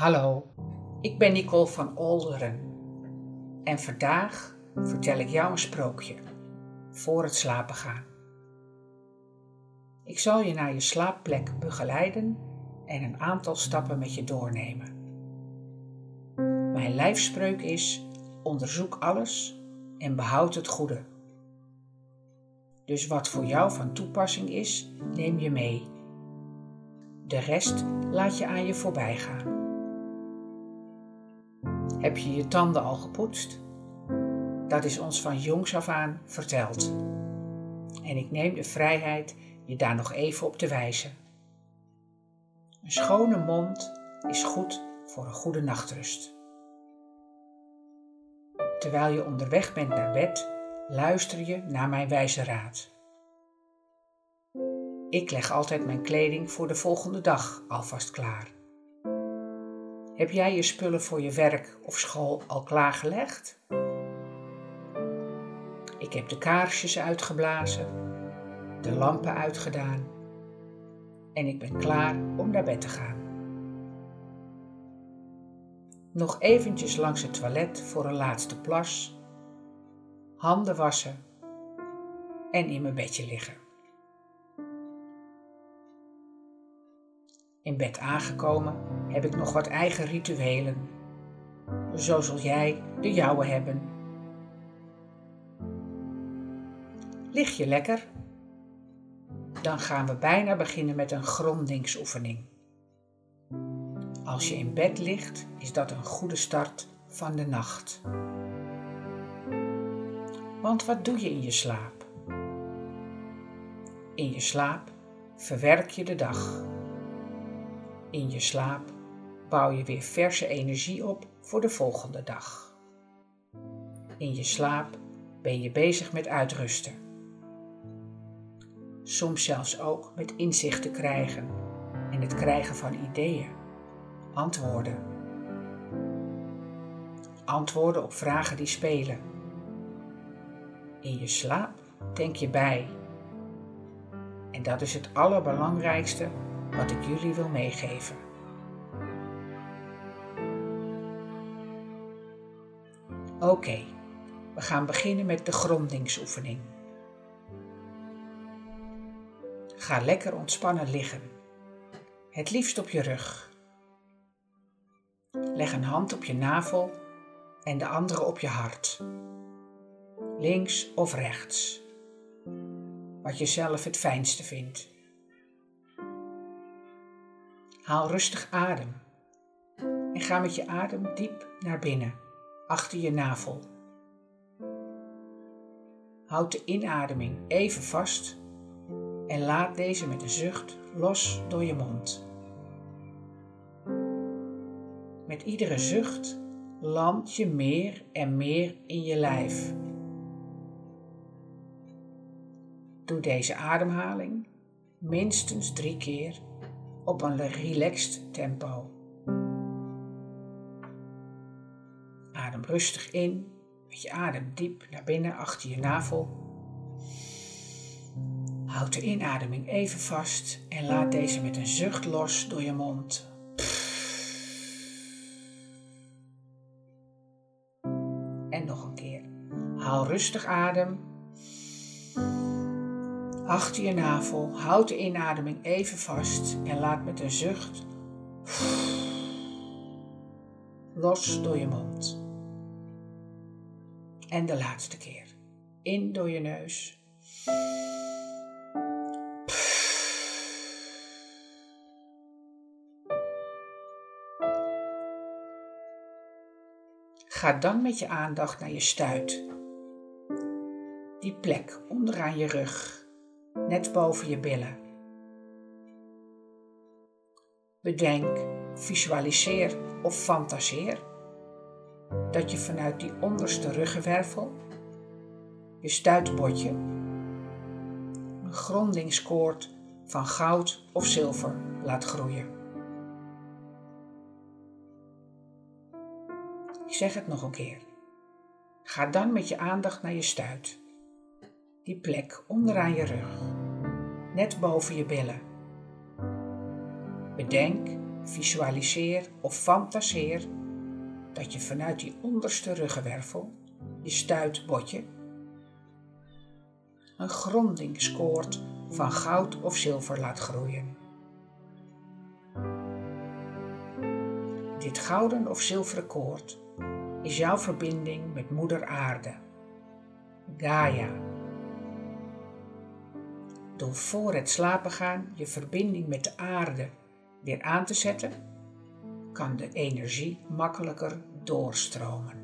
Hallo, ik ben Nicole van Olderen en vandaag vertel ik jou een sprookje voor het slapen gaan. Ik zal je naar je slaapplek begeleiden en een aantal stappen met je doornemen. Mijn lijfspreuk is: onderzoek alles en behoud het goede. Dus wat voor jou van toepassing is, neem je mee. De rest laat je aan je voorbij gaan. Heb je je tanden al gepoetst? Dat is ons van jongs af aan verteld. En ik neem de vrijheid je daar nog even op te wijzen. Een schone mond is goed voor een goede nachtrust. Terwijl je onderweg bent naar bed, luister je naar mijn wijze raad. Ik leg altijd mijn kleding voor de volgende dag alvast klaar. Heb jij je spullen voor je werk of school al klaargelegd? Ik heb de kaarsjes uitgeblazen, de lampen uitgedaan en ik ben klaar om naar bed te gaan. Nog eventjes langs het toilet voor een laatste plas, handen wassen en in mijn bedje liggen. In bed aangekomen heb ik nog wat eigen rituelen. Zo zul jij de jouwe hebben. Lig je lekker? Dan gaan we bijna beginnen met een grondingsoefening. Als je in bed ligt, is dat een goede start van de nacht. Want wat doe je in je slaap? In je slaap verwerk je de dag. In je slaap bouw je weer verse energie op voor de volgende dag. In je slaap ben je bezig met uitrusten. Soms zelfs ook met inzichten krijgen en het krijgen van ideeën, antwoorden. Antwoorden op vragen die spelen. In je slaap denk je bij. En dat is het allerbelangrijkste wat ik jullie wil meegeven. Oké, we gaan beginnen met de grondingsoefening. Ga lekker ontspannen liggen, het liefst op je rug. Leg een hand op je navel en de andere op je hart, links of rechts, wat je zelf het fijnste vindt. Haal rustig adem en ga met je adem diep naar binnen, achter je navel. Houd de inademing even vast en laat deze met een zucht los door je mond. Met iedere zucht land je meer en meer in je lijf. Doe deze ademhaling minstens drie keer op een relaxed tempo. Rustig in, met je adem diep naar binnen achter je navel. Houd de inademing even vast en laat deze met een zucht los door je mond. En nog een keer. Haal rustig adem achter je navel. Houd de inademing even vast en laat met een zucht los door je mond. En de laatste keer. In door je neus. Ga dan met je aandacht naar je stuit. Die plek onderaan je rug net boven je billen. Bedenk, visualiseer of fantaseer dat je vanuit die onderste ruggenwervel, je stuitbordje, een grondingskoord van goud of zilver laat groeien. Ik zeg het nog een keer. Ga dan met je aandacht naar je stuit die plek onderaan je rug, net boven je billen. Bedenk, visualiseer of fantaseer dat je vanuit die onderste ruggenwervel, je stuitbotje, een grondingskoord van goud of zilver laat groeien. Dit gouden of zilveren koord is jouw verbinding met Moeder Aarde, Gaia. Door voor het slapen gaan je verbinding met de aarde weer aan te zetten, kan de energie makkelijker doorstromen.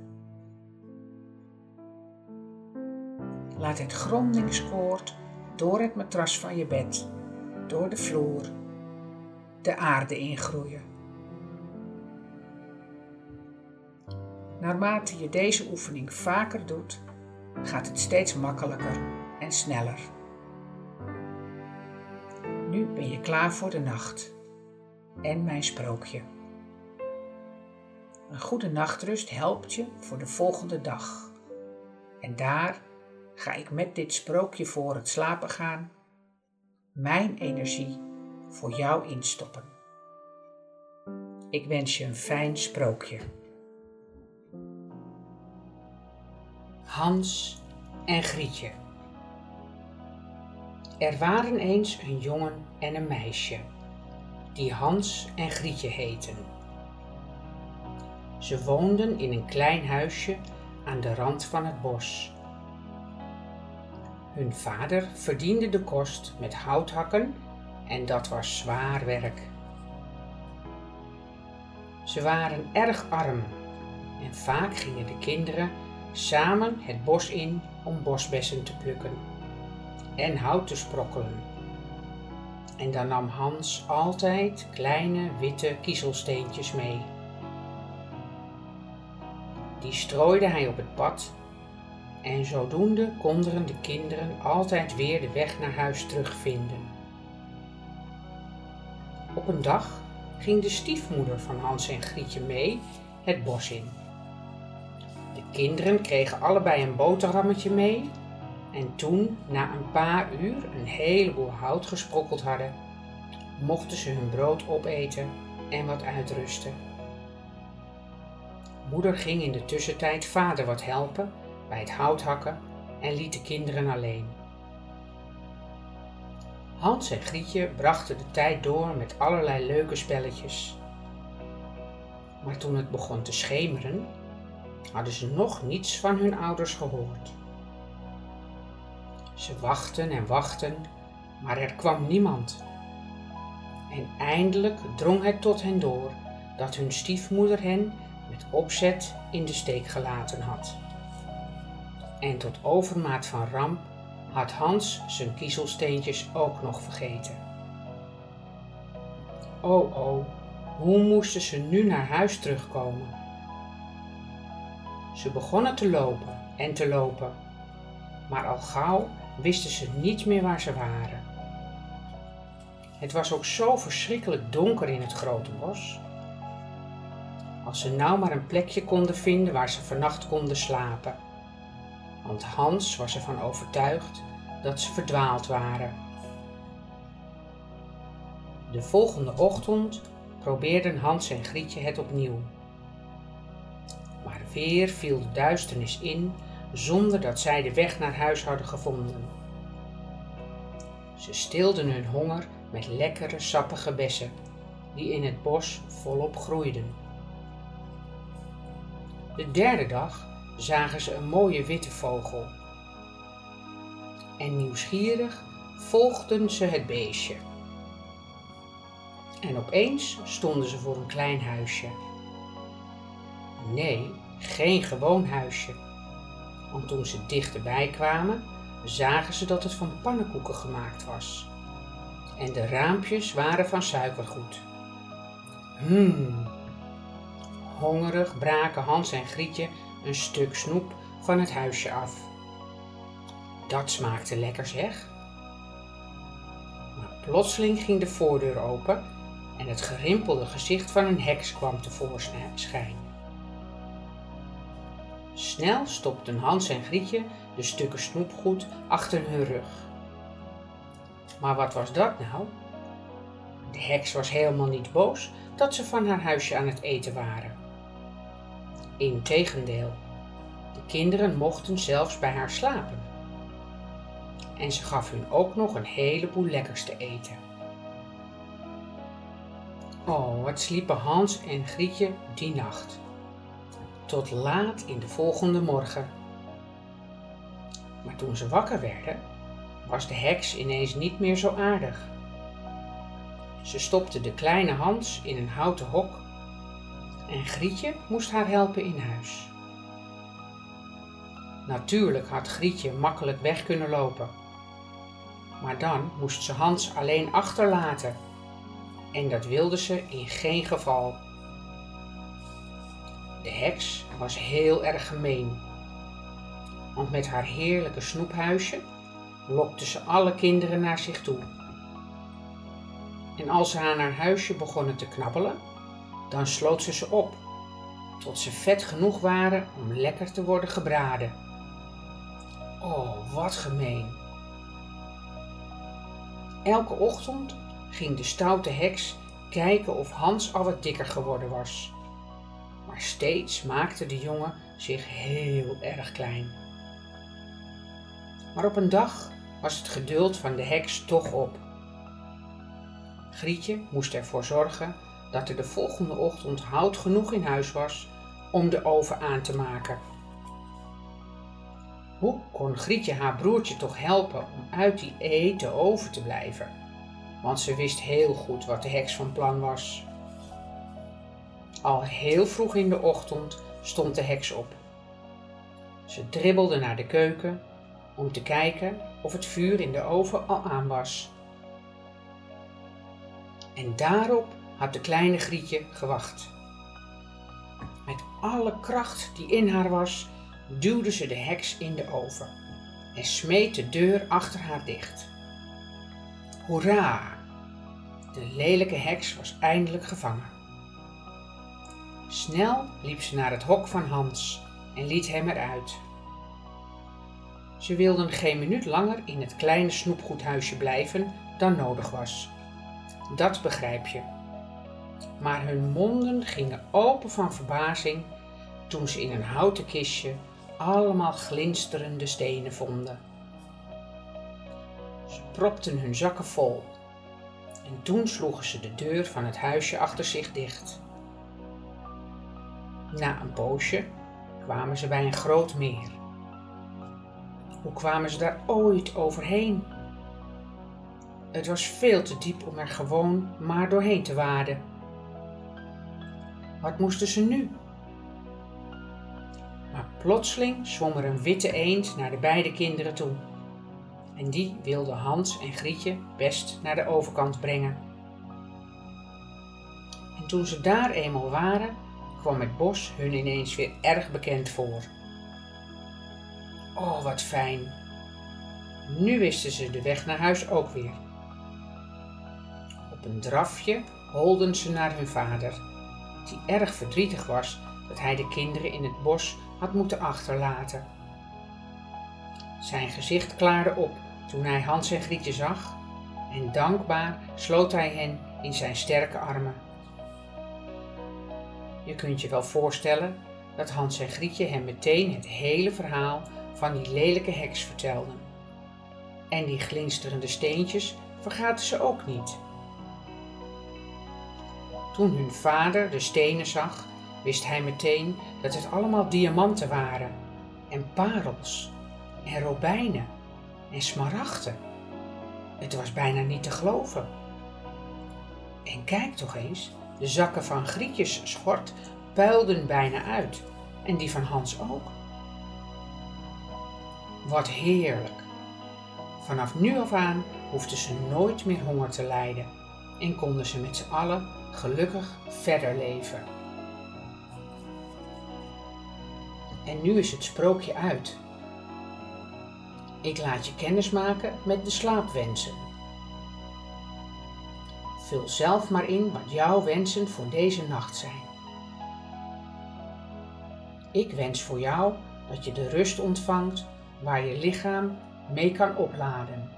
Laat het grondingskoord door het matras van je bed, door de vloer, de aarde ingroeien. Naarmate je deze oefening vaker doet, gaat het steeds makkelijker en sneller. Nu ben je klaar voor de nacht en mijn sprookje. Een goede nachtrust helpt je voor de volgende dag. En daar ga ik met dit sprookje voor het slapen gaan mijn energie voor jou instoppen. Ik wens je een fijn sprookje. Hans en Grietje. Er waren eens een jongen en een meisje, die Hans en Grietje heten. Ze woonden in een klein huisje aan de rand van het bos. Hun vader verdiende de kost met houthakken en dat was zwaar werk. Ze waren erg arm en vaak gingen de kinderen samen het bos in om bosbessen te plukken en hout te sprokkelen. En dan nam Hans altijd kleine witte kiezelsteentjes mee. Die strooide hij op het pad en zodoende konden de kinderen altijd weer de weg naar huis terugvinden. Op een dag ging de stiefmoeder van Hans en Grietje mee het bos in. De kinderen kregen allebei een boterhammetje mee en toen, na een paar uur, een heleboel hout gesprokkeld hadden, mochten ze hun brood opeten en wat uitrusten. Moeder ging in de tussentijd vader wat helpen bij het houthakken en liet de kinderen alleen. Hans en Grietje brachten de tijd door met allerlei leuke spelletjes. Maar toen het begon te schemeren, hadden ze nog niets van hun ouders gehoord. Ze wachten en wachten, maar er kwam niemand. En eindelijk drong het tot hen door dat hun stiefmoeder hen met opzet in de steek gelaten had. En tot overmaat van ramp had Hans zijn kiezelsteentjes ook nog vergeten. O, o, hoe moesten ze nu naar huis terugkomen? Ze begonnen te lopen en te lopen, maar al gauw wisten ze niet meer waar ze waren. Het was ook zo verschrikkelijk donker in het grote bos. Als ze nou maar een plekje konden vinden waar ze vannacht konden slapen. Want Hans was ervan overtuigd dat ze verdwaald waren. De volgende ochtend probeerden Hans en Grietje het opnieuw. Maar weer viel de duisternis in zonder dat zij de weg naar huis hadden gevonden. Ze stilden hun honger met lekkere sappige bessen die in het bos volop groeiden. De derde dag zagen ze een mooie witte vogel. En nieuwsgierig volgden ze het beestje. En opeens stonden ze voor een klein huisje. Nee, geen gewoon huisje. Want toen ze dichterbij kwamen, zagen ze dat het van pannenkoeken gemaakt was. En de raampjes waren van suikergoed. Hmm. Hongerig braken Hans en Grietje een stuk snoep van het huisje af. Dat smaakte lekker zeg. Maar plotseling ging de voordeur open en het gerimpelde gezicht van een heks kwam tevoorschijn. Snel stopten Hans en Grietje de stukken snoepgoed achter hun rug. Maar wat was dat nou? De heks was helemaal niet boos dat ze van haar huisje aan het eten waren. Integendeel, de kinderen mochten zelfs bij haar slapen. En ze gaf hun ook nog een heleboel lekkers te eten. Oh, wat sliepen Hans en Grietje die nacht. Tot laat in de volgende morgen. Maar toen ze wakker werden, was de heks ineens niet meer zo aardig. Ze stopte de kleine Hans in een houten hok en Grietje moest haar helpen in huis. Natuurlijk had Grietje makkelijk weg kunnen lopen, maar dan moest ze Hans alleen achterlaten en dat wilde ze in geen geval. De heks was heel erg gemeen, want met haar heerlijke snoephuisje lokte ze alle kinderen naar zich toe. En als ze aan haar huisje begonnen te knabbelen, dan sloot ze ze op, tot ze vet genoeg waren om lekker te worden gebraden. Oh, wat gemeen! Elke ochtend ging de stoute heks kijken of Hans al wat dikker geworden was. Maar steeds maakte de jongen zich heel erg klein. Maar op een dag was het geduld van de heks toch op. Grietje moest ervoor zorgen dat er de volgende ochtend hout genoeg in huis was om de oven aan te maken. Hoe kon Grietje haar broertje toch helpen om uit die eten oven te blijven? Want ze wist heel goed wat de heks van plan was. Al heel vroeg in de ochtend stond de heks op. Ze dribbelde naar de keuken om te kijken of het vuur in de oven al aan was. En daarop had de kleine Grietje gewacht. Met alle kracht die in haar was, duwde ze de heks in de oven en smeet de deur achter haar dicht. Hoera! De lelijke heks was eindelijk gevangen. Snel liep ze naar het hok van Hans en liet hem eruit. Ze wilden geen minuut langer in het kleine snoepgoedhuisje blijven dan nodig was. Dat begrijp je. Maar hun monden gingen open van verbazing toen ze in een houten kistje allemaal glinsterende stenen vonden. Ze propten hun zakken vol en toen sloegen ze de deur van het huisje achter zich dicht. Na een poosje kwamen ze bij een groot meer. Hoe kwamen ze daar ooit overheen? Het was veel te diep om er gewoon maar doorheen te waden. Wat moesten ze nu? Maar plotseling zwom er een witte eend naar de beide kinderen toe. En die wilde Hans en Grietje best naar de overkant brengen. En toen ze daar eenmaal waren, kwam het bos hun ineens weer erg bekend voor. Oh, wat fijn. Nu wisten ze de weg naar huis ook weer. Op een drafje holden ze naar hun vader, die erg verdrietig was dat hij de kinderen in het bos had moeten achterlaten. Zijn gezicht klaarde op toen hij Hans en Grietje zag en dankbaar sloot hij hen in zijn sterke armen. Je kunt je wel voorstellen dat Hans en Grietje hem meteen het hele verhaal van die lelijke heks vertelden. En die glinsterende steentjes vergaten ze ook niet. Toen hun vader de stenen zag, wist hij meteen dat het allemaal diamanten waren, en parels, en robijnen, en smaragden. Het was bijna niet te geloven. En kijk toch eens, de zakken van Grietjes schort puilden bijna uit, en die van Hans ook. Wat heerlijk! Vanaf nu af aan hoefden ze nooit meer honger te lijden en konden ze met z'n allen gelukkig verder leven. En nu is het sprookje uit. Ik laat je kennis maken met de slaapwensen. Vul zelf maar in wat jouw wensen voor deze nacht zijn. Ik wens voor jou dat je de rust ontvangt waar je lichaam mee kan opladen.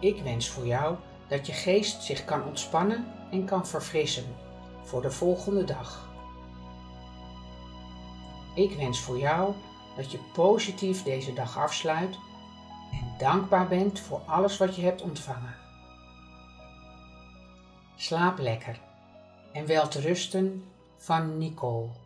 Ik wens voor jou dat je geest zich kan ontspannen en kan verfrissen voor de volgende dag. Ik wens voor jou dat je positief deze dag afsluit en dankbaar bent voor alles wat je hebt ontvangen. Slaap lekker en wel te rusten van Nicole.